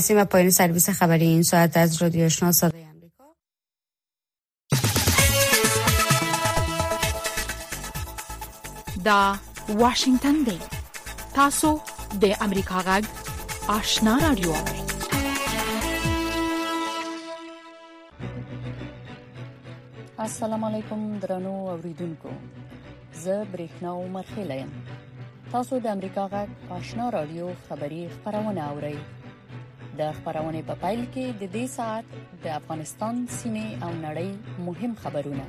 سیمه پایین سرویس خبری این ساعت از رادیو آشنا صدای امریکا دا واشنگتن دی تاسو د امریکا غږ آشنا رادیو السلام علیکم درنو اوریدونکو زه برېښنا عمر خیل یم تاسو د امریکا غږ آشنا رادیو خبری خبرونه اورئ د خبرونه په پایل کې د دې ساعت د افغانستان سیمه او نړۍ مهم خبرونه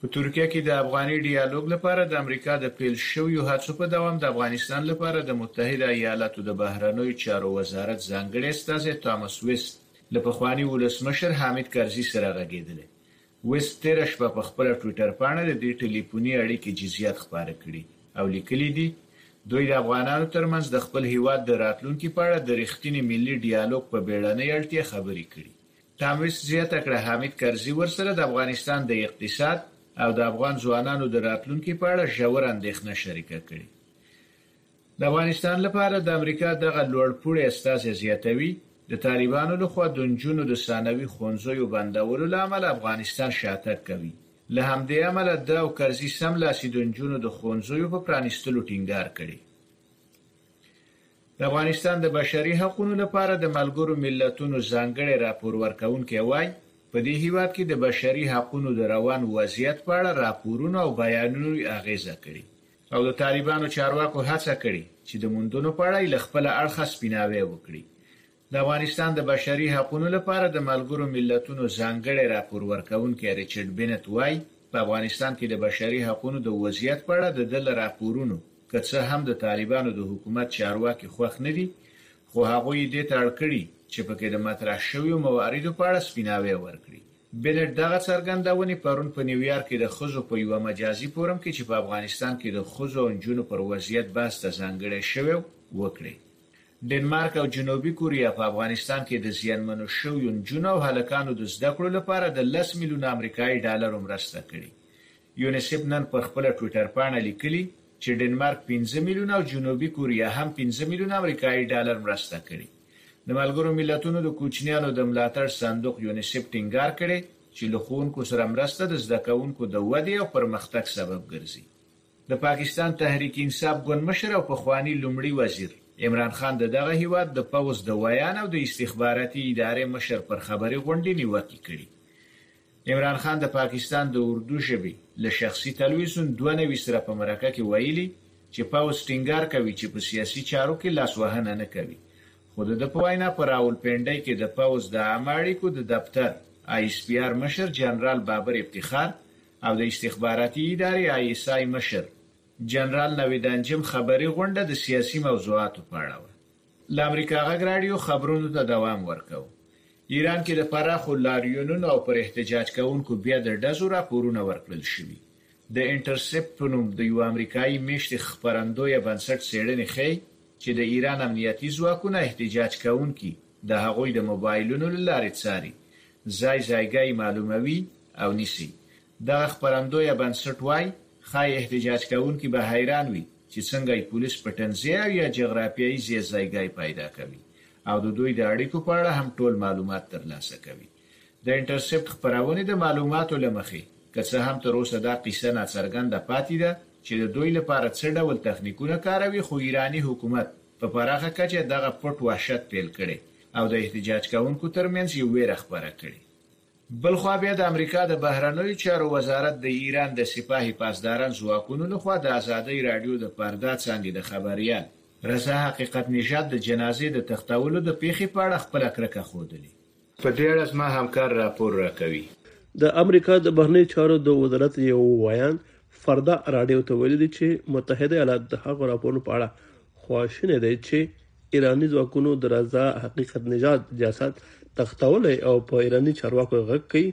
په ترکیه کې د افغاني ډیالوګ لپاره د امریکا د پیل شویو هڅو په دوام د افغانستان لپاره د متحده ایالاتو د بهرنیو چارو وزارت ځانګړی استازی تامس ویست له پخواني ولسمشر حامد کرزي سره غږېدلی. ویست تېره شپه په خپله ټویټرپاڼه د دې ټیلیفوني اړیکې جزییات خپاره کړي او لیکلي دي، دوی د افغانانو ترمنځ د خپل هېواد د راتلونکي په اړه د رښتیني ملي ډیالوګ په بېړنۍ اړتیا خبرې کړي تاموس زیاته کړه، حامد کرزي ورسره د افغانستان د اقتصاد او د افغان ځوانانو د راتلونکي په اړه ژوره اندېښنه شریکه کړې. د افغانستان لپاره د امریکا دغه لوړ پوړی استازی زیاتوي، د طالبانو له خوا د نجونو د ثانوي ښوونځیو بندولو له امله افغانستان شاتګ کوي، له همدې امله ده او کرزي سملاسي د نجونو د ښوونځیو په پرانیستلو ټینګار کړی. د افغانستان د بشري حقونو لپاره د ملګرو ملتونو ځانګړی راپور ورکوونکی وايي، په دې هېواد کې د بشري حقونو د روان وضعیت په اړه راپورونو او بیانونو یې اغېزه کړې او د طالبانو چارواکو هڅه کړې چې د موندنو په اړه یې له خپله اړخه سپیناوی وکړي د افغانستان د بشري حقونو لپاره د ملګرو ملتونو ځانګړی راپور ورکوونکی ریچارډ بینت وايي، په افغانستان کې د بشري حقونو د وضعیت په اړه د ده له راپورونو که څه هم د طالبانو د حکومت چارواکي خوښ نه دي، خو هغوی یې دې ته اړ کړي چې په کې د مطرح شویو مواردو په اړه سپیناوی ورکړي. بینت دغه څرګندونې پرون په نیویارک کې د ښځو په یوه مجازي فورم کې چې په افغانستان کې د ښځو او نجونو پر وضعیت بحث ته ځانګړی شوی و، وکړې. ډنمارک او جنوبي کوریا په افغانستان کې د زیانمنو شویو نجونو او هلکانو د زده کړو لپاره د لس میلیونه امریکایي ډالرو مرسته کړې. یونیسف نن پر خپله ټویټرپاڼه لیکلي، چې ډنمارک پنځه میلیونه او جنوبي کوریا هم پنځه میلیونه امریکایي ډالر مرسته کړې. د ملګرو ملتونو د کوچنیانو د ملاتړ صندوق یونیسف ټینګار کړی، چې له ښوونکو سره مرسته د زده کوونکو د ودې او پرمختګ سبب ګرځي. د پاکستان تحریک انصاف ګوند مشر او پخواني لومړي وزیر عمران خان د دغه هېواد د پوځ د ویاند او د استخباراتي ادارې مشر پر خبري غونډې نیوکې کړي. عمران خان د پاکستان د اردو ژبې له شخصي تلویزیون دوه نوي سره په مرکه کې ویلي چې پوځ ټینګار کوي چې په سیاسي چارو کې لاس وهنه نه کوي خو د ده په وینا په راولپنډۍ کې د پوځ د عامه اړیکو د دفتر، آی ایس پي آر، مشر جنرال بابر افتخار او د استخباراتي ادارې آی ایس آی مشر جنرال نوید انجم خبري غونډه د سیاسي موضوعاتو په اړه وه. له امریکا غږ راډیو خبرونو ته دوام ورکوو. ایران کې د پراخو لاریونونو او پر احتجاج کوونکو بیا د ډزو راپورونه ورکړل شوي. د انټرسپټ په نوم د یوه امریکايي میشتې خپرندویه بنسټ څېړنې ښيي، چې د ایران امنیتي ځواکونه احتجاج کوونکي د هغوی د موبایلونو له لارې څاري، ځای ځایګی یې معلوموي او نیسي. دغه خپرندویه بنسټ وايي، ښايي احتجاج کوونکي به حیران وي چې څنګه یې پولیس پټنځی او یا جغرافیایي ځای ځایګی پیدا کوي او د دوی د اړیکو په اړه هم ټول معلومات ترلاسه کوي. د انټرسپټ خپرونې د معلوماتو له مخې، که څه هم تر اوسه دا قیصه ناڅرګنده پاتي ده چې د دوی لپاره څه ډول تخنیکونه کاروي خو ایراني حکومت په پراخه کچه دغه پټ وحشت پیل کړی او د احتجاج کوونکو ترمنځ یې ویره خپره کړې. بلخوا بیا د امریکا د بهرنیو چارو وزارت د ایران د سپاه پاسداران ځواکونو له خوا د ازادۍ راډیو د پردا څانګې د خبریال رضا حقیقت نژاد د جنازې د تښتولو د پېښې په اړه خپله کرکه ښودلې. په دې اړه زما همکار راپور راکوي. د امریکا د بهرنیو چارو د وزارت یو ویاند فردا راډیو ته ویلي دي چې متحده ایالات د هغو راپورونو په اړه خواشینی دی چې ایراني ځواکونو د رضا حقیقت نژاد جسد تښتولی او په ایراني چارواکو غږ کوي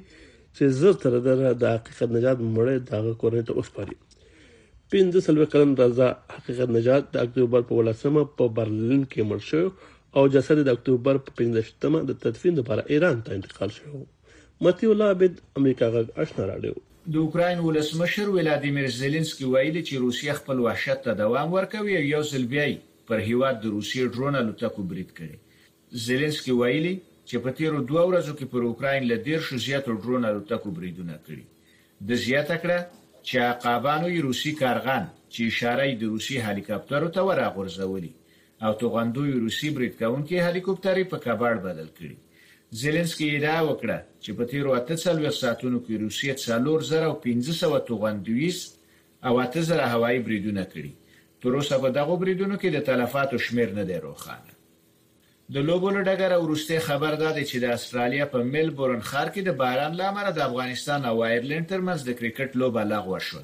چې زر تر زره د حقیقت نژاد مړی د هغه کورنۍ ته وسپاري پنځه څلوېښت کلن رضا حقیقت نژاد د اکتوبر په ولسمه په برلین کې مړ شوی او جسد یې د اکتوبر په پنځه ویشت مه د تدفین لپاره ایران ته انتقال شوی و. مطیع الله عابد، امریکا غږ اشنا راډیو. د اوکراین ولسمشر ولادیمیر زیلینسکي ویلي چې روسیه خپل وحشت ته دوام ورکوي او یو ځل بیا یې پر هېواد د روسیې ډرون الوتکو برید کړی. زیلینسکي ویلي چې په تېرو دوه ورځو کې پر اوکراین له دېرشو زیاتو ډرون الوتکو بریدونه کړي. ده زیاته کړه چې عقابانو یې روسي کارغان چې اشاره یې د روسیې هلیکاپترو ته وه راغورځولي او توغندوی روسي برید کوونکې هلیکوپتر یې په کباړ بدل کړي. زیلینسکي ادعا وکړه چې په تېرو اته څلوېښت ساعتونو کې روسیې څلور زره او پنځه سوه توغندویز او اته زره هوایي بریدونه کړي. تر اوسه په دغو بریدونو کې د تلفاتو شمېر نه دی روښانه. د لوبو له ډګره وروستی خبر دا دی چې د اسټرالیا په ملبورن ښار کې د باران له امله د افغانستان او آیرلنډ ترمنځ د کرکټ لوبه لغوه شوه.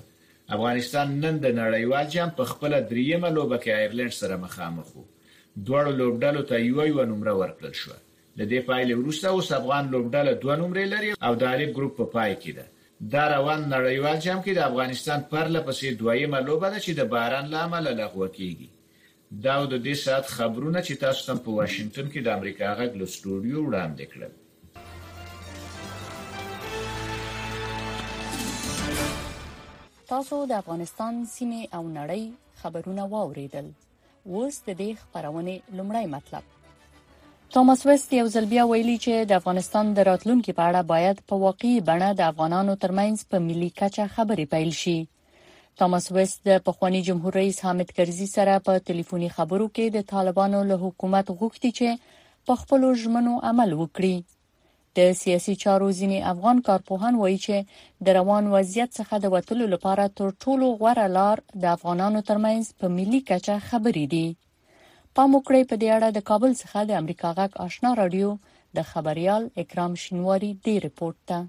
افغانستان نن د نړیوال جام په خپله دریمه لوبه کې آیرلنډ سره مخامخ و، دواړو لوبډلو ته یوه یوه نمره ورکړل شوه، له دې پایلې وروسته اوس افغان لوبډله دوه نمرې لري او د الف ګروپ په پای کې ده. دا روان نړیوال جام کې د افغانستان پرله پسې دویمه لوبه ده چې د باران له امله لغوه کېږي. دا و د دې ساعت خبرونه چې تاسو ته په واشنګټن کې د امریکا غږ له سټوډیو وړاندې کړل. تاسو د افغانستان سیمه او نړۍ خبرونه واوریدل اوس د دې خبرونه لومړی مطلب توماس وست یو ځل بیا ویلي چې د افغانستان د راتلونکو په اړه باید په واقعي بڼه د افغانانو ترمنځ په ملي کچه خبرې پیل شي توماس ویست د پخوانی جمهور رئیس حامد کرزي سره په ټلیفوني خبرو کې د طالبانو له حکومت غوښتي چې په خپل ژمنو عمل وکړي د سیاسي چارو ځینې افغان کارپوهان وایي چې د روان وضعیت څخه د وټلو لپاره تر ټولو غوره لار د افغانانو ترمنځ په ملي کچه خبرې دي پام وکړئ په دې اړه د کابل څخه د امریکا غږ آشنا رادیو د خبريال اکرام شینواری دی رپورت ته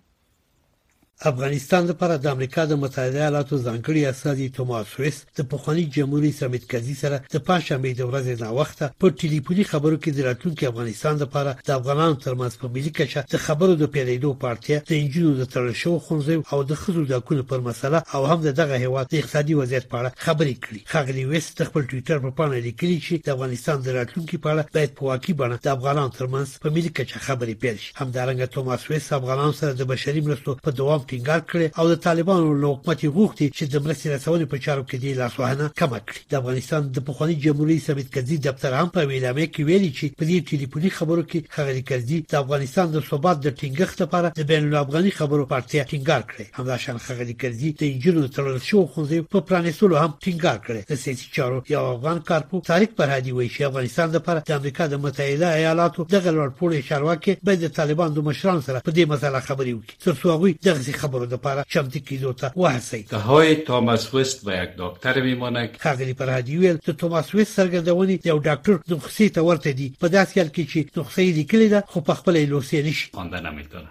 افغانستان لپاره د امریکا د متحده ایالاتو ځانګړي استازي توماس ویس د پخواني جمهور رئیس حامد کرزي سره د پنځشنبې د ورځې ناوخته په ټلیفوني خبرو کې د راتلونکي افغانستان لپاره د افغانانو ترمنځ په ملي کچه د خبرو د پیلېدو په اړتیا د انجونو د تړل شوو ښوونځیو او د ښځو د حقونو پر مسله او هم د دغه هیواد د اقتصادي وضعیت په اړه خبرې کړي ښاغلي ویس د خپل ټویټر په پاڼه لیکلي چې د افغانستان د راتلونکي په اړه باید په واقعي بڼه د افغانانو ترمنځ په ملي کچه خبرې پیل شي همدارنګه توماس ویس افغانانو سره د بشري مرستو په دوام ټینګار کړی او د طالبانو له حکومت غوښتي چې د مرستې رسونې په چارو کې دی لاسوهنه کمه کړي د افغانستان د پخوانی جمهوریت رئیس حمید کرزي دفتر هم په ویلامه کې ویلي چې په دې ټلیفوني خبرو کې خغلی کرزي د افغانستان د ثبات د ټینګښت لپاره د بین الافغاني خبرو پړتیا ټینګار کړي همداشان خغلی کرزي د انجونو تړل شو خو په پرانیستلو هم ټینګار کړي د سیاسي چارو یو افغان کارپو طارق فرهادي وایي چې افغانستان لپاره د امریکا د متحده ایالاتو دغه لوړپوړي چارواکي باید د طالبان د مشرانو سره په دې مسله خبرې وکړي ترڅو هغوی دغه خبرو لپاره چمتو کیدو ته وهڅوي که های توماس وست به یک دکتر میمونه ښاغلي فرهادي ویل د توماس وست څرګندونې د یو ډاکټر نسخې ته ورته دي په داسې حال کې چې نسخه یې لیکلې ده خو په خپل یې لوستې نشي خوندنه میتونه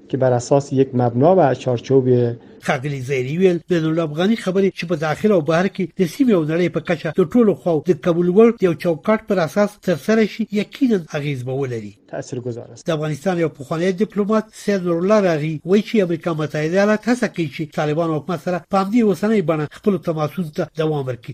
که بر اساس یک مبنا و چارچوب ښاغلي زهري ویل د نور افغاني خبرې چې په داخل او بهر کې د سیمې او نړۍ په کچه د ټولو خواو د قبول وړ د یو چوکاټ پر اساس ترسره شي یقینا اغېز به ولري. تاثیرګذار است. د افغانستان یو پخوانی دیپلومات سید نورالله راغي وایي چې امریکا متحده ایالات هڅه کوي چې طالبان او حکومت سره په همدې اوسنۍ بڼه خپلو تماسونو ته دوام ورکړي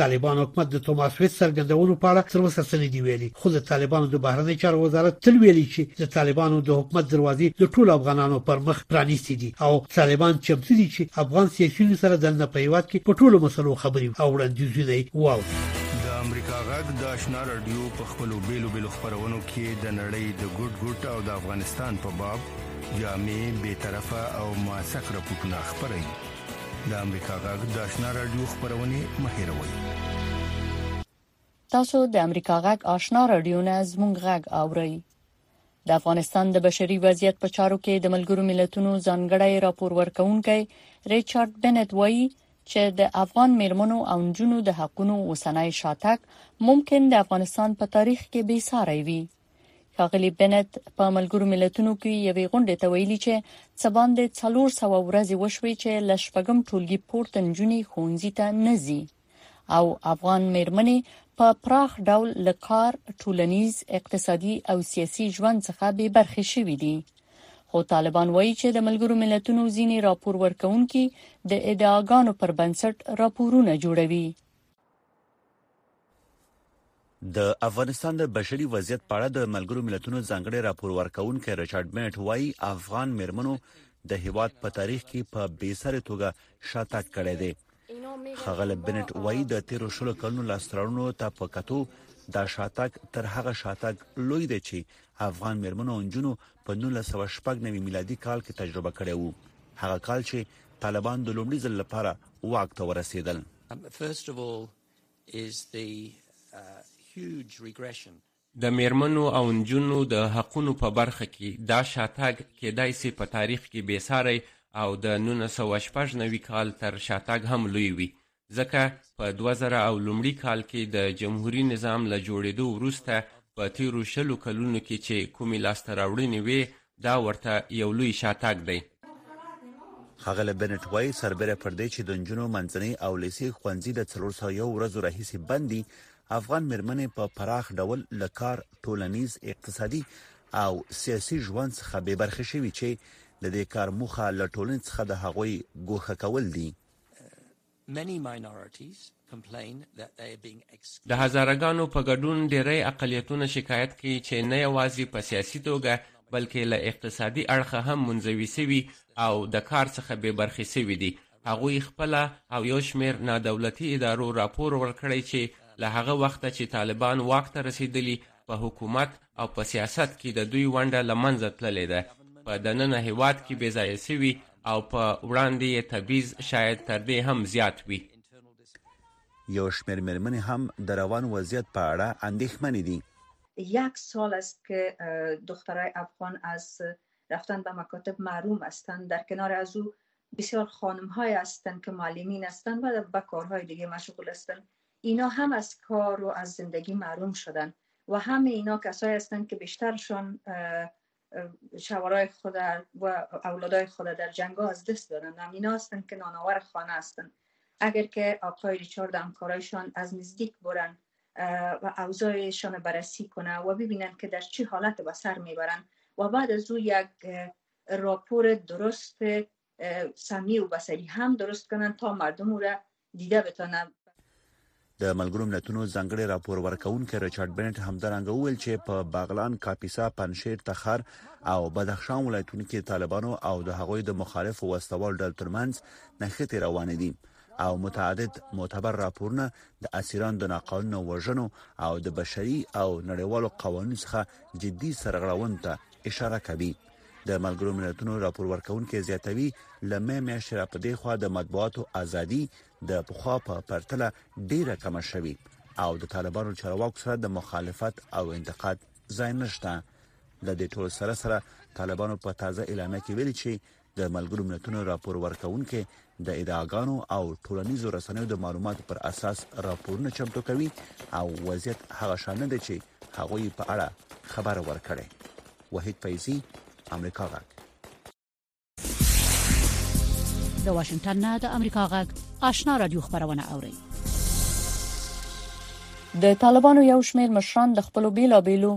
طالبان حکومت د توماس ویت څرګندونو په اړه تر اوسه څه نه دی ویلي خو د طالبانو د بهرنی چارو وزارت تل ویلي چې د طالبانو د حکومت دروازې د ټولو افغانانو پر مخ پرانیستې دي او طالبان چمتو دي چې افغان سیاسیونو سره دننه په هیواد کې په ټولو مسلو خبرې او وړاندیزونه یې واوري د امریکا غږ د آشنا رادیو په خپلو بیلو بیلو خبرونو کې د نړۍ د ګډ ګډ او د افغانستان په باب جامع بیطرفه او موثق رپورټونه خبروي د امریکا غږ د آشنا رادیو خبرونه مهیروي تاسو د امریکا غږ آشنا رادیو نه زموږ غږ اورئ د افغانستان د بشري وضعیت په چارو کې د ملګرو ملتونو ځانګړی راپور ورکونکي ریچارډ بنت وایي چې د افغان میرمنو او نجونو د حقوقو اوسنۍ شاتګ ممکن د افغانستان په تاریخ کې بې ساري وي ښاغلي بنت په ملګرو ملتونو کې یوې غونډې ته ویلي چې څه باندې 400 ورځې وشوي چې له شپږم ټولګي پورته نجونې ښوونځي ته نه ځي او افغان مېرمنې په پراخ ډول له کار، ټولنیز، اقتصادي او سیاسي ژوند څخه بې برخې شوې دي. خو طالبان وایي چې د ملګرو ملتونو ځینې راپور ورکوونکي د ادعاګانو پر بنسټ راپورونه جوړوي. د افغانستان د بشري وضعیت په اړه د ملګرو ملتونو ځانګړي راپور ورکونکي ریچارډ میټ وایي افغان مېرمنو د هیواد په تاریخ کې په بې سره توګه شاتګ کړی دی خغل بنټ وایي د تیرو شلو کلونو لاسترونو ته په کتو دا شاتګ تر هغه شاتګ لوی دی چې افغان مېرمنو او جنو په 1990 میلادي کال کې تجربه کړې وو هغه کال چې طالبان د لومړي ځل لپاره واک ته ورسېدل د میرمنو او نجونو د حقونو په برخه کې دا شاتګ کیدای سي په تاریخ کې بې ساری او د نولس سوه شپږ نوي کال تر شاتګ هم لوی وي ځکه په دوه زره او لومړي کال کې د جمهوري نظام له جوړېدو وروسته په تیرو شلو کلونو کې چې کومې لاسته راوړنې وې دا ورته یو لوی شاتګ دی. ښاغلی بنټ وايي، سربېره پر دې چې د نجونو منځنۍ او لېسې ښوونځي له څلور سوه یو ورځو راهیسې بند دي، افغان مېرمنې په پراخ ډول له کار، ټولنیز، اقتصادي او سیاسي ژوند څخه بې برخې شوي چې د دې کار موخه له ټولنې څخه د هغوی ګوښه کول دي. د هزاره ګانو په ګډون ډیری اقلیتونه شکایت کوي چې نه یوازې په سیاسي توګه بلکې له اقتصادي اړخه هم منزوي شوي او د کار څخه بې برخې شوي دي. هغوی خپله او یو شمیر نادولتي ادارو راپور ورکړی چې له هغه وخته چې طالبان واک ته رسیدلي په حکومت، او په سیاست کې د دوی ونډه له منځه تللې ده، په دننه هېواد کې بې ځایه شوي او په وړاندې یې تبعیض شاید تر دې هم زیات وي. یو شمېر مېرمنې هم د روان وضعیت په اړه اندېښمنې دي. یک سال است که دخترای افغان از رفتن به مکاتب محروم هستند، در کنار از او بسیار خانمهای هستند که معلمین هستند و به کارهای دیگه مشغول هستند، اینا هم از کار و از زندگی محروم شدن و همه اینا کسایی هستند که بیشترشان شوارای خود و اولادای خود در جنگ از دست دادن هم اینا هستند که ناناور خانه هستند اگر که آقای ریچارد همکارایشان از نزدیک برن و اوضاعشان بررسی کنه و ببینن که در چه حالت به سر میبرن و بعد از او یک راپور درست سمی و بسری هم درست کنن تا مردم او را دیده بتانن د ملګرو ملتونو ځنګړي راپور ورکونکي ریچارډ بنټ همدارنګه وویل چې په بغلان کاپیسا پنشیر تخار او بدخشان ولایتونو کې طالبانو او د هغوی د مخالفو وسلوال ډلو ترمنځ نښتې روانې دي او متعدد معتبر راپورونه د اسیران د ناقانونه وژنو او د بشري او نړیوالو قوانینو څخه جدي سرغړونو ته اشاره کوي د ملګرو ملتونو راپور ورکونکي زیاتوي له مې میاشتې را پدې خوا د مطبوعاتو ازادي د پخوا په پرتله ډیره کمه شوې او د طالبانو چارواکو سره د مخالفت او انتقاد ځای نشته د دې ټول سره سره طالبانو په تازه اعلامیه کې ویلي چې د ملګرو ملتونو راپور ورکونکي د ادعاګانو او ټولنیزو رسنیو د معلوماتو پر اساس راپورونه چمتو کوي او وضعیت هغه شان نه دی چې هغه یې په اړه خبر ورکړي وحید فیضی امریکا غږ د واشنگټن نه د امریکا غږ آشنا رادیو خبرونه اوري د طالبانو یو شمېر مشران د خپل بیلابیلو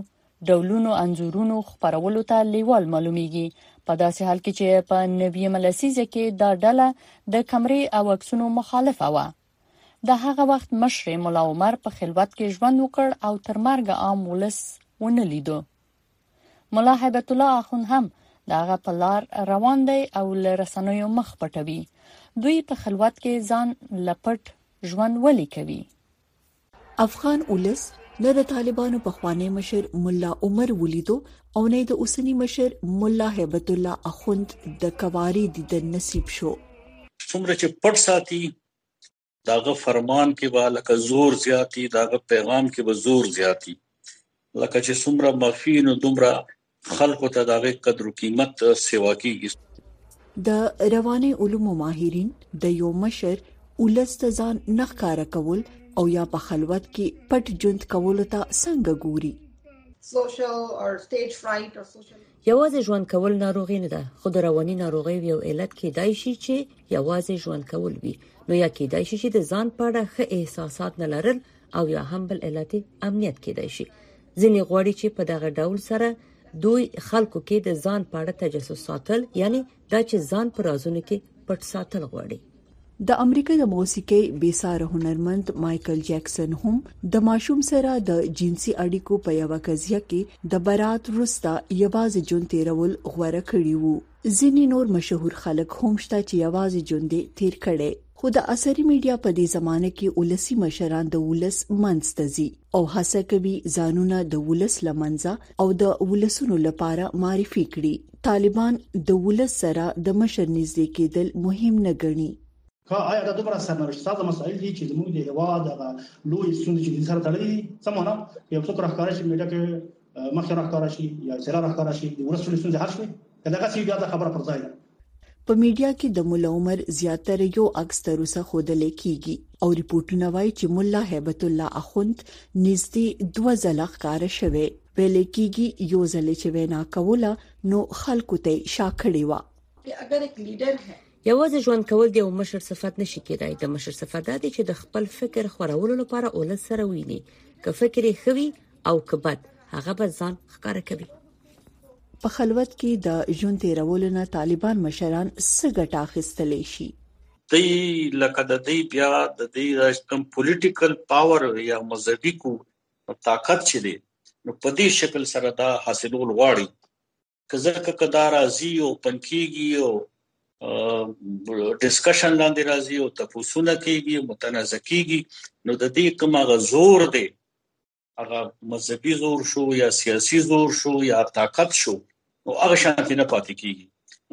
ډولونو انځورونو خبرولو ته لیوال معلومیږي په داسې حال کې چې په نویمه لسیزه کې دا ډله د کمرې او عکسونو مخالفه وه د هغه وخت مشر مولا عمر په خلوت کې ژوند وکړ او تر مرګ عام ولس ونه لیدو مولا هیبت الله اخون هم دغه په لار روان دی او له رسنیو مخ پټوي دوی په خلوت کې ځان لپټ ژوند ولي کوي افغان ولس نه د طالبانو پخوانی مشر مولا عمر ولیدو او نه د اوسنی مشر مولا هیبت الله اخوند د کواری دیدن نصیب شو څومره چې پټ ساتي داغه فرمان کې به لکه زور زیاتی داغه پیغام کې به زور زیاتی لکه چې څومره مخفي نو دومره خلکو ته دا غي قدر قیمت سیوا کیږي د رواني علومو ماهرین د یو مشر ولس ته ځان نخکاره کول او یا په خلوت کې پټ ژوند کول ته څنګه ګوري یوازې ژوند کول ناروغي نه ده خو د رواني ناروغي یو علت کېدای شي چې یوازې ژوند کول وي نو یا کېدای شي چې د ځان په اړه ښه احساسات نه لرل او یا هم بل علت امنیت کېدای شي ځینې غواړي چې په دغه ډول سره دوی خلکو کې د ځان په اړه تجسس ساتل یعنی دا چې ځان پر ازونو کې پټ ساتل غواړي د امریکا د موسیقۍ بیساره هنرمند مايكل جکسن هم د ماشوم سره د جنسي اړیکو په یو قضیه کې د برات وروسته یوازې جون تیرول غوړه کړی وو ځینې نور مشهور خلک هم شته چې یوازې جون دی تیر کړي خو د عصري میډیا په دې زمانه کې ولسي مشران د ولس منځ ته ځي او هڅه کوي ځانونه د ولس لمنځه او د ولسونو لپاره معرفي کړي طالبان د ولس سره د مشر نږدې کېدل مهم نه ګڼي که آیا دا دومره سرنوشت سازه مسایل دي چې زموږ د هیواد هغه لوی ستونزې چې دین سره تړلې دي څه معنا یو څوک راښکاره شي میډیا کې مخ راخاره شي یا سره راخاره شي د ورسره څنګه حل شي کله چې بیا دا خبره پر ځای ده په میډیا کې د مولا عمر زیاتره یو عکس تر اوسه خودل کیږي او ریپورتونه وایي چې مولا هیبت الله اخوند نږدې دوه ځله ښکار شوی ویل کیږي یو ځل چې وینا کوله نو خلکو ته شاکړی و اگر یک لیډر ہے یوازې ژوند کول د یو مشر صفت نشي کېدای د مشر صفت دا دی چې د خپل فکر خورولو لپاره اولس سره ویني که فکر یې خوي او کبد هغه به ځان ښکار کوي په خلوت کې د ژوند تیرولو نه طالبان مشران څه ګټه اخیستلی شي دی لکه د دې بیا د دې کوم پولیټیکل پاور یا مذهبي کو طاقت چې دی نو په دې شکل سره دا حاصلول غواړي که ځکه که دا راځي او پنکیږي او ډیسکشن لاندې راځي او تفوسونه کیږي متنازع کیږي نو د دې کوم هغه زور دی هغه مذهبي زور شو یا سیاسي زور شو یا طاقت شو او هغه شانتي نه پاتې کیږي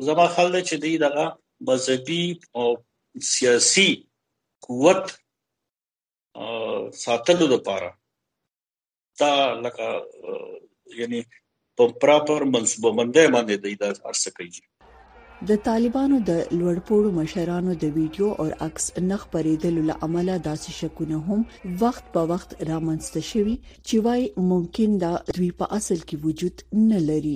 زما خیال دی چې دی دغه مذهبي او سیاسي قوت ساتلو لپاره دا لکه یعنی په پراپر منصوبمندۍ باندې د دا ارڅ کوي د طالبانو د لوړپوړو مشرانو د ویډیو او عکس نخ پرېدلو لامل داسې شکونه هم وخت په وخت رامنځته شوي چې وايي ممکن دا دوی په اصل کې وجود نه لري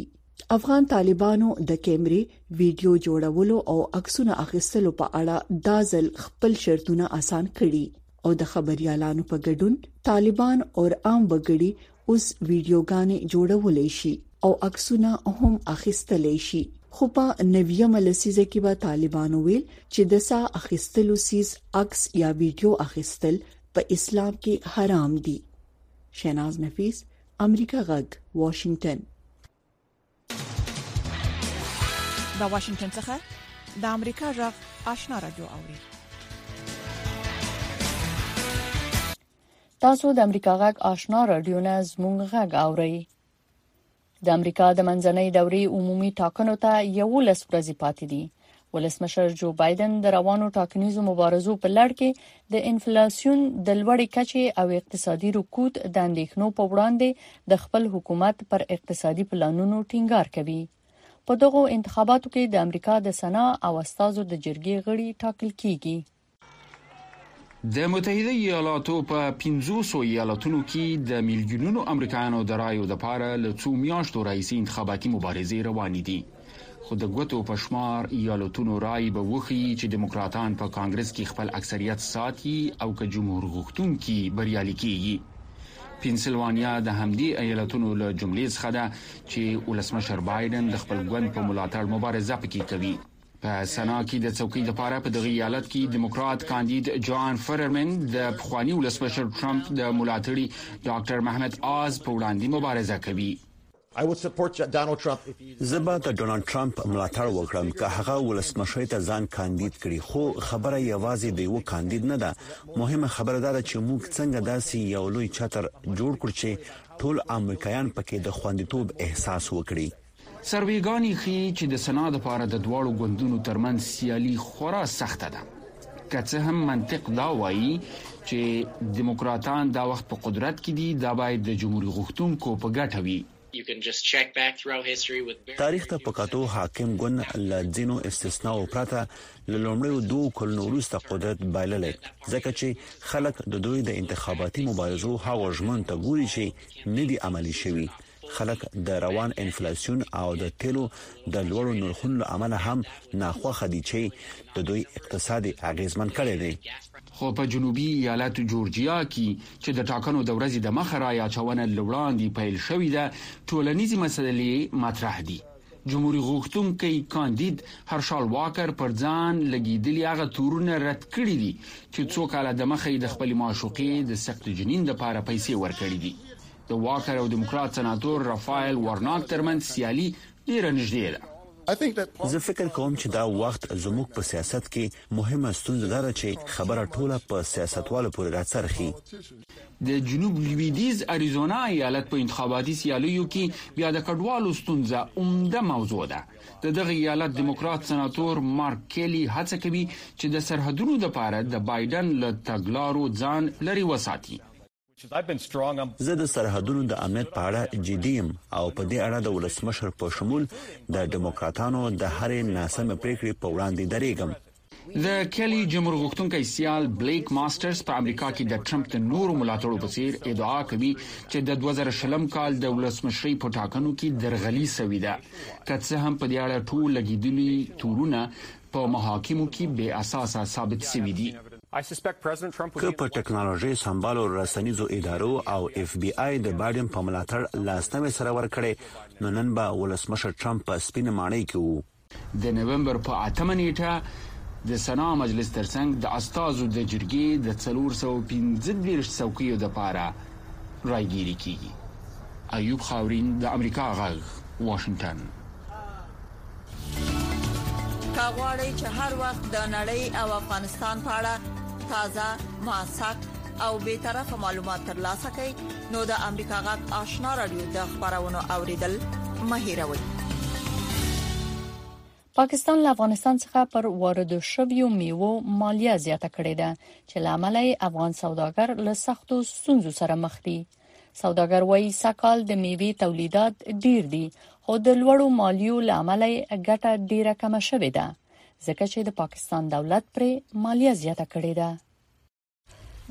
افغان طالبانو د کیمرې ویډیو جوړولو او عکسونو اخیستلو په اړه دا ځل خپل شرطونه اسان کړي او د خبريالانو په ګډون طالبان او عام وګړي اوس ویډیوګانې جوړولې شي او عکسونه هم اخیستلې شي خو په نویمه لسیزه کې به طالبانو ویل چې د سا اخیستلو سیس عکس یا ویډیو اخیستل په اسلام کې حرام دي شیناز نفیس امریکا غږ واشنگټن دا واشنگټن څخه د امریکا جغ آشنا را جو اوري تاسو د امریکا غږ آشنا رادیو نه زموږ غږ اورئ د امریکا د منځنۍ دورې عمومي ټاکنو ته 11 ورځې پاتې دي ولسمشر جو بایدن د روانو ټاکنیزو مبارزو په لړ کې د انفلاسیون د لوړې کچې او اقتصادي رکود د اندېښنو په وړاندې د خپل حکومت پر اقتصادي پلانونو ټینګار کوي په دغو انتخاباتو کې د امریکا د سنا او استازو د جرګې غړي ټاکل کیږي د متحده ایالاتو په پنځوسو ایالتونو کې د میلیونونو امریکایانو د رایو دپاره له څو میاشتو راهیسې انتخاباتي مبارزې روانې دي خو د ګوتو په شمار ایالتونو رایې به وښیي چې دیموکراتان په کانګرس کې خپل اکثریت ساتي او که جمهور غوښتونکي بریالي کیږي پنسلوانیا د همدې ایالتونو له جملې څخه ده چې ولسمشر بایډن د خپل ګوند په ملاتړ مبارزه پکې کوي په سنا کې د څوکۍ لپاره په دغه ایالت کې دیموکرات کاندید جان فررمن د پخوانی ولسمشر ترامپ د ملاتړي ډاکټر محمد آز په وړاندې مبارزه کوي زه به د ډونالد ترامپ ملاتړ وکړم که هغه ولسمشر ته ځان کاندید کړي خو خبره یوازې د یو کاندید نه ده مهمه خبره دا ده چې موږ څنګه داسې یو لوی چتر جوړ کړو چې ټول امریکایان پکې د خوندیتوب احساس وکړي سروېګانې ښيي چې د سنا لپاره د دواړو ګوندونو ترمنځ سیالي خورا سخته ده، که څه هم منطق دا وايي چې دیموکراتان دا وخت په قدرت کې دي، دا باید د جمهوري غوښتونکو په ګټه وي. تاریخ ته په کتو حاکم ګوند له ځینو استثناوو پرته له لومړیو دوو کلونو وروسته قدرت بایللی، ځکه چې خلک د دوی د انتخاباتي مبارزو هغو ژمنو ته ګوري چې نه دي عملي شوي، خلک د روان انفلاسیون او د تیلو د لوړو نرخونو له امله هم ناخوښه دي چې د دوی اقتصاد اغیزمن کړی دی. خو په جنوبي ایالت جورجیا کې چې د ټاکنو د ورځې د مخه رایه اچونه له وړاندې پیل شوې ده، ټولنیزې مسلې مطرح دي. جمهوري غوښتونکی کاندید هرشال واکر پر ځان لګیدلي هغه تورونه رد کړي دي چې څو کاله دمخه یې د خپلې معشوقې د سقط جنین لپاره پیسې ورکړې دي. د واکر او دیموکرات سناتور رافایل وارناک ترمنځ سیالي ډیره نږدې ده. زه فکر کوم چې دا وخت زموږ په سیاست کې مهمه ستونزه دا ده چې خبره ټوله په سیاستوالو پورې راڅرخي. د جنوب لویدیځ اریزونا ایالت په انتخاباتي سیالیو کې بیا د کډوالو ستونزه عمده موضوع ده. د دغه ایالت دیموکرات سناتور مارک کیلي هڅه کوي چې د سرحدونو لپاره د بایډن له تګلارو ځان لرې وساتي. زه د سرحدونو د امنیت په اړه جدي یم او په دې اړه د ولسمشر په شمول د ډیموکراتانو د هرې ناسمې پرېکړې په وړاندې درېږم. د کیلي جمهور غوښتونکی سیال بلیک ماسټرز په امریکا کې د ټرمپ د نورو ملاتړو په څېر ادعا کوي چې د دوه زره شلم کال د ولسمشرۍ په ټاکنو کې درغلي سوي ده که څه هم په دې اړه ټول لګېدلي تورونه په محاکمو کې بې اساسه ثابت شوي دي. که په ټکنالوژۍ سمبالو رسنیزو ادارو او اف بي آی د بایډن په ملاتړ لاسنوی سره ورکړی، نو نن به ولسمشر ټرمپ په سپینه ماڼۍ کې و. د نومبر په اتمه نېټه د سنا مجلس ترڅنګ د استازو د جرګې د څلور سوه او پنځه دېرش څوکیو لپاره رایګیري کیږي. ایوب خاورین، د امریکا غږ، واشنګټن. که غواړئ چې هر وخت د نړۍ او افغانستان په اړه تازه موثق او به طرف معلومات ترلاسه کړئ نو د امریکا غږ آشنا رادیو د خبرونو اوریدل مه هیروئ پاکستان له افغانستان څخه پر واردو شویو میوو مالیه زیاته کړې ده چې لامل یې افغان سوداګر له سختو ستونزو سره مخ دي سوداګر وایي سږکال د میوې تولیدات ډیر دي خو د لوړو مالیو له امله ګټه ډیره کمه شوې ده ځکه چې د پاکستان دولت پرې مالیه زیاته کړې ده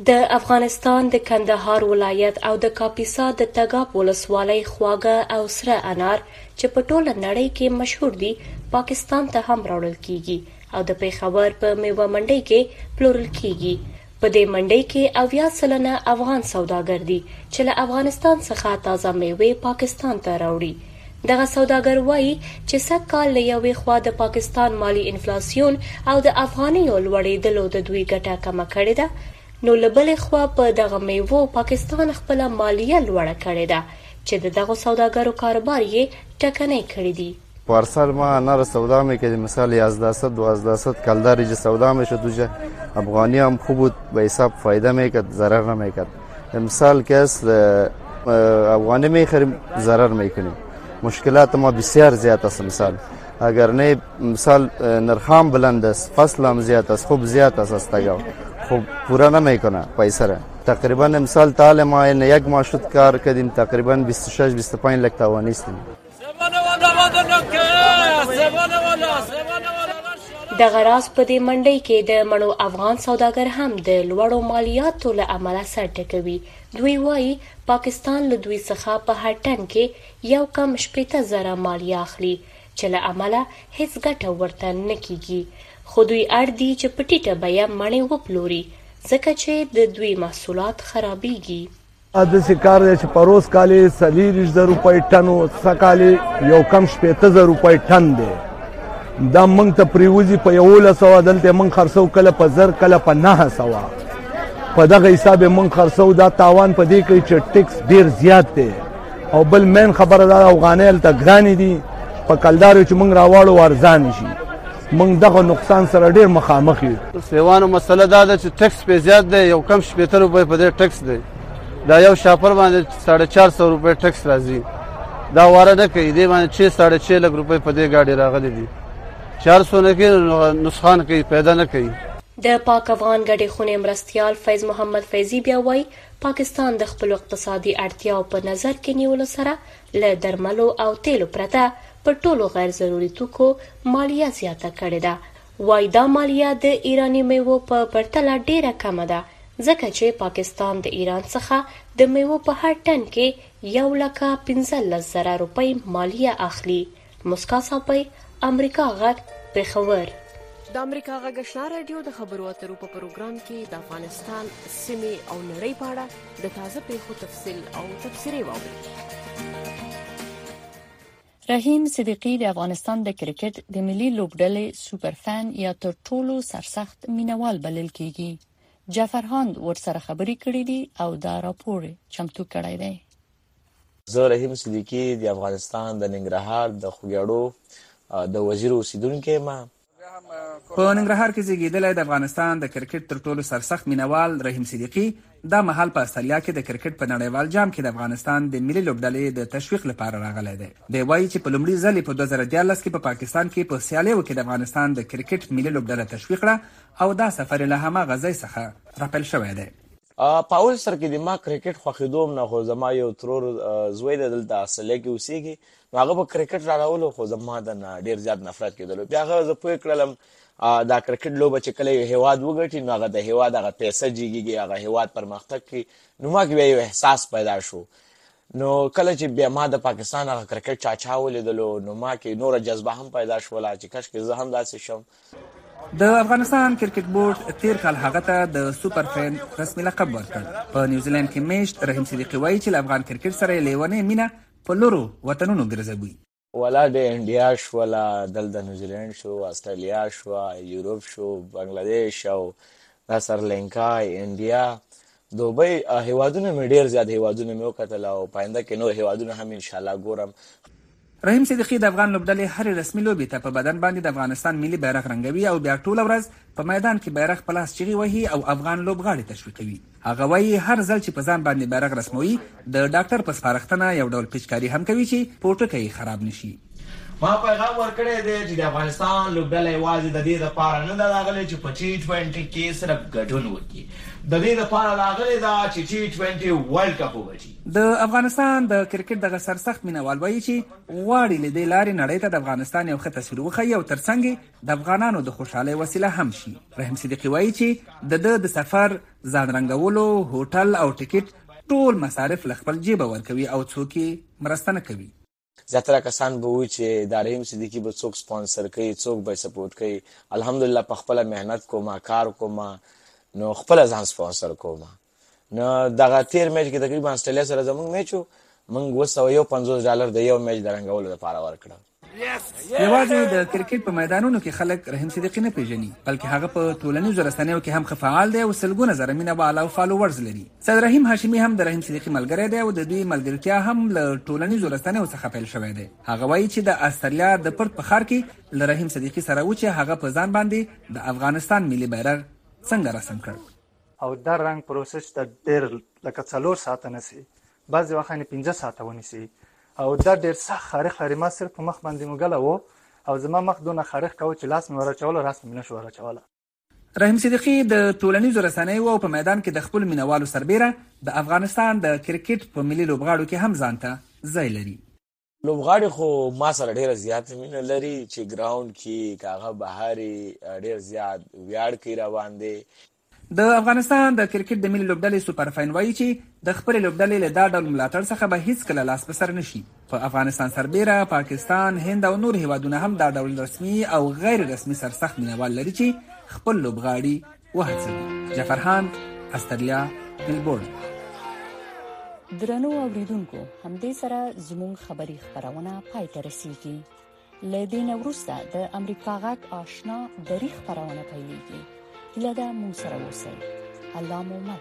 د افغانستان د کندهار ولایت او د کاپیسا د تګاب ولسوالۍ خواږه او سره انار چې په ټوله نړۍ کې مشهور دي پاکستان ته هم راوړل کیږي او د پیښور په میوه منډۍ کې پلورل کیږي په دې منډۍ کې اویا سلنه افغان سوداګر دي چې له افغانستان څخه تازه مېوې پاکستان ته راوړي. دغه سوداګر وايي چې سږ کال له یوې خوا د پاکستان مالي انفلاسیون او د افغانیو لوړېدلو د دوی ګټه کمه کړې ده، نو له بلې خوا په دغه مېوو پاکستان خپله مالیه لوړه کړې ده چې د دغو سوداګرو کاروبار یې ټکنی کړي دي. پارسال ما انار سودا میکردی مثال 1100 1200 کلداری جه سودا میشد و جه افغانی هم خوب بود به حساب فایده میکرد ضرر نمیکرد امسال که است افغانی میخریم ضرر میکنیم مشکلات ما بسیار زیاد است مثال اگر نه مثال نرخام بلند است فصل هم زیاد است خوب زیاد است است اگر خوب پورا نمیکنه پیسه را تقریبا امسال تال ما یک ماه شد کار کردیم تقریبا 26 25 لک توانستیم دغه راز په دې منډۍ کې د مړو افغان سوداګر هم د لوړو مالیاتو له امله سر ټکوي دوی وایي پاکستان له دوی څخه په هر ټن کې یو کم شپېته زره مالیه اخلي چې له امله هیڅ ګټه ورته نه کیږي خو دوی اړ دي چې په ټیټه بیه مڼې وپلوري ځکه چې د دوی محصولات خرابیږي داسې کار دی چې پروس کال یې څلېرویشت زره روپۍ ټن و څه کال یې یو کم شپېته زره روپۍ ټن دی دا موږ ته پریوځي په یولس سوه دلته موږ خرڅو کله په زر کله په نهه سوه په دغه حساب یې موږ خرڅو دا تاوان په دې کوي چې ټیکس ډېر زیات دی او بل مین خبره دا افغانۍ هلته ګرانې دي په کلدارو چې موږ راواړو ارزانې شي موږ دغه نقصان سره ډیر مخامخ یو سیوانو مسله دا ده چې ټیکس په زیات دی یو کم شپېته روپۍ په دې ټیکس دی دا یو شاپر باندې ساړه چار سو روپۍ ټیکس راځي دا واره نه کوي دې باندې چې ساړه چې لږ روپۍ په دې ګاډي راغلي دي چار سو نه کې نسخان کوي پیدا نه کوي د پاک افغان ګډې خونې مرستیال فیض محمد فیضي بیا وایي پاکستان د خپلو اقتصادي اړتیاو په نظر کې نیولو سره له درملو او تېلو پرته پر ټولو غیر ضروري توکو مالیه زیاته کړې ده. وايي دا مالیه د ایراني مېوو په پرتله ډېره کمه ده، ځکه چې پاکستان د ایران څخه د مېوو په هر ټن کې یو لکه پنځلس زره روپۍ مالیه اخلي. موسکا ساپۍ امریکا غږ پېښور د امریکا غږ آشنا رادیو د خبرو اترو په پروګرام کې د افغانستان سیمې او نړۍ په اړه د تازه پیښو تفصیل او تبصرې واورئ رحیم صدیقی د افغانستان د کرکټ د ملي لوبډلې سوپر فن یا تر ټولو سرسخت مینوال بلل کیږي جعفر هاند ورسره خبرې کړې دي او دا راپور چمتو کړی دی زه رحیم صدیقي د افغانستان د ننګرهار د خوګیاړو د وزیر اوسیدونکی یم. په ننګرهار کې زیږیدلی د افغانستان د کرکټ تر ټولو سرسخت مینوال رحیم صدیقي دا مهال په استرالیا کې د کرکټ په نړیوال جام کې د افغانستان د ملي لوبډلې د تشویق لپاره راغلی دی. دی وایي چې په لومړي ځل یې په دوه زره دیارلس کې په پاکستان کې په سیالیو کې د افغانستان د کرکټ ملي لوبډله تشویق کړه او دا سفر یې له هماغه ځای څخه راپیل شوی دی. په اول سر کې د ما کرکټ خوښېدو هم نه خو زما یو ترور زوی دی دلته اصلې کې اوسېږي نو هغه به کرکټ را راولو خو زما د نه ډېر زیات نفرت کېدلو بیا هغه زه پوه کړلم دا کرکټ لوبه چې کله یو هیواد وګټي نو هغه د هیواد هغه پیسه جیږي هغه هیواد پرمختګ کوي نو ما کې بیا یو احساس پیدا شو نو کله چې بیا ما د پاکستان هغه کرکټ چاچا ولیدلو نو ما کې نور جذبه هم پیدا شوله چې کش کې زه هم داسې شم د افغانستان کرکټ بورډ تیر کال هغه ته د سوپر فین رسمي لقب ورکړ په نیوزیلند کې میشت رحیم صدیقي وایي چې له افغان کرکټ سره یې لیونۍ مینه په لرو وطنونو ګرځوي ولا د انډیا شوله دلته نیوزیلند شو استرالیا شو یورپ شو بنگلادیش او دا سرلینکا انډیا دوبۍ هیوادونه مې ډیر زیات هیوادونه مې وکتل او په آینده کې نور هیوادونه هم ان شاءالله ګورم. رحیم صدیقي د افغان لوبډلې هرې رسمي لوبې ته په بدن باندې د افغانستان ملي بیرغ رنګوي او بیا ټوله ورځ په میدان کې بیرغ په لاس چیغې وهي او افغان لوبغاړي تشویقوي. هغه وايي، هر ځل چې په ځان باندې بیرغ رسموي، د ډاکټر په سپارښتنه یو ډول پيچکاري هم کوي چې پوټکی یې خراب نه شي. ما پیغام ورکړی دی چې د افغانستان لوبډله یوازې د دې لپاره نه ده راغلې چې په ټي ټوېنټي کې صرف ګډون وکړي، د دې لپاره راغلې ده چې ټي ټوېنټي ورلډ کپ وګټي. د افغانستان د کرکټ دغه سرسخت مینه وال وايي چې غواړي له دې لارې نړۍ ته د افغانستان یو ښه تصویر وښيي او ترڅنګ یې د افغانانو د خوشحالۍ وسیله هم شي. رحیم صدیقي وايي چې د ده د سفر، ځان رنګولو، هوټل او ټکټ ټول مصارف له خپل جېبه ورکوي او څوک یې مرسته نه کوي. زیاتره کسان به وي چې دا رحیم صدیقي به څوک سپانسر کوي، څوک به یې سپورټ کوي، الحمدالله په خپله محنت کوم، کار کوم نو خپله ځان سپانسر کوم. نو دغه تېر میچ کې تقریبا اسټرالیا سره زموږ میچ و، موږ دوه سوه یو پنځوس ډالر د یو میچ د رنګولو لپاره ورکړل. یوازې د کرکټ په میدانونو کې خلک رحیم صدیقي نه پیژني بلکې هغه په ټولنیزو رسنیو کې هم ښه فعال دی او سلګونه زره مینه وال او فالوورز لري صدر رحیم هاشمي هم د رحیم صدیقي ملګری دی او د دوی ملګرتیا هم له ټولنیزو رسنیو څخه پیل شوې ده هغه وایي چې د استرلیا د پرت په خار کې له رحیم صدیقي سره و چې هغه په ځان باندې د افغانستان ملي بیرغ څنګه رسم کړ او دا رنګ پروسس ته ډېر لکه څلور ساعته نسی بعضې وخانې پنځه ساعته ونیسي او دا ډېر سخت خارښ لري ما صرف په مخ باندې موږلی و او زما مخ دونه خارښ کاوه چې لاس مې وراچولو راس مې نشو وراچوله. رحیم صدیقي د ټولنیزو رسنیو او په میدان کې د خپلو مینوالو سربېره د افغانستان د کرکټ په ملي لوبغاړو کې هم ځانته ځای لري. لوبغاړي خو ما سره ډیره زیات مینه لري چې ګراوند کې کاغه بهاري ډیر زیات ویاړ کوي را باندې د افغانستان د کرکټ د ملي لوبډلې سوپر فاین وایي چې د خپلې لوبډلې له دا ډول ملاتړ څخه به هیڅکله لاس په سر نشي په افغانستان سربیره پاکستان هند او نور هیوادونه هم دا ډول رسمي او غیر رسمي سرسخت مینوال لري چې خپل لوبغاړي وهڅوي جعفرخان استرلیا ملبورن درنو اوریدونکو همدې سره زموږ خبری خبرونه پای ته رسیدي لدې نوروسته د امریکا غاک آشنا دری خبرونه پیلېږي لدا مون سره اوسئ الله مو مل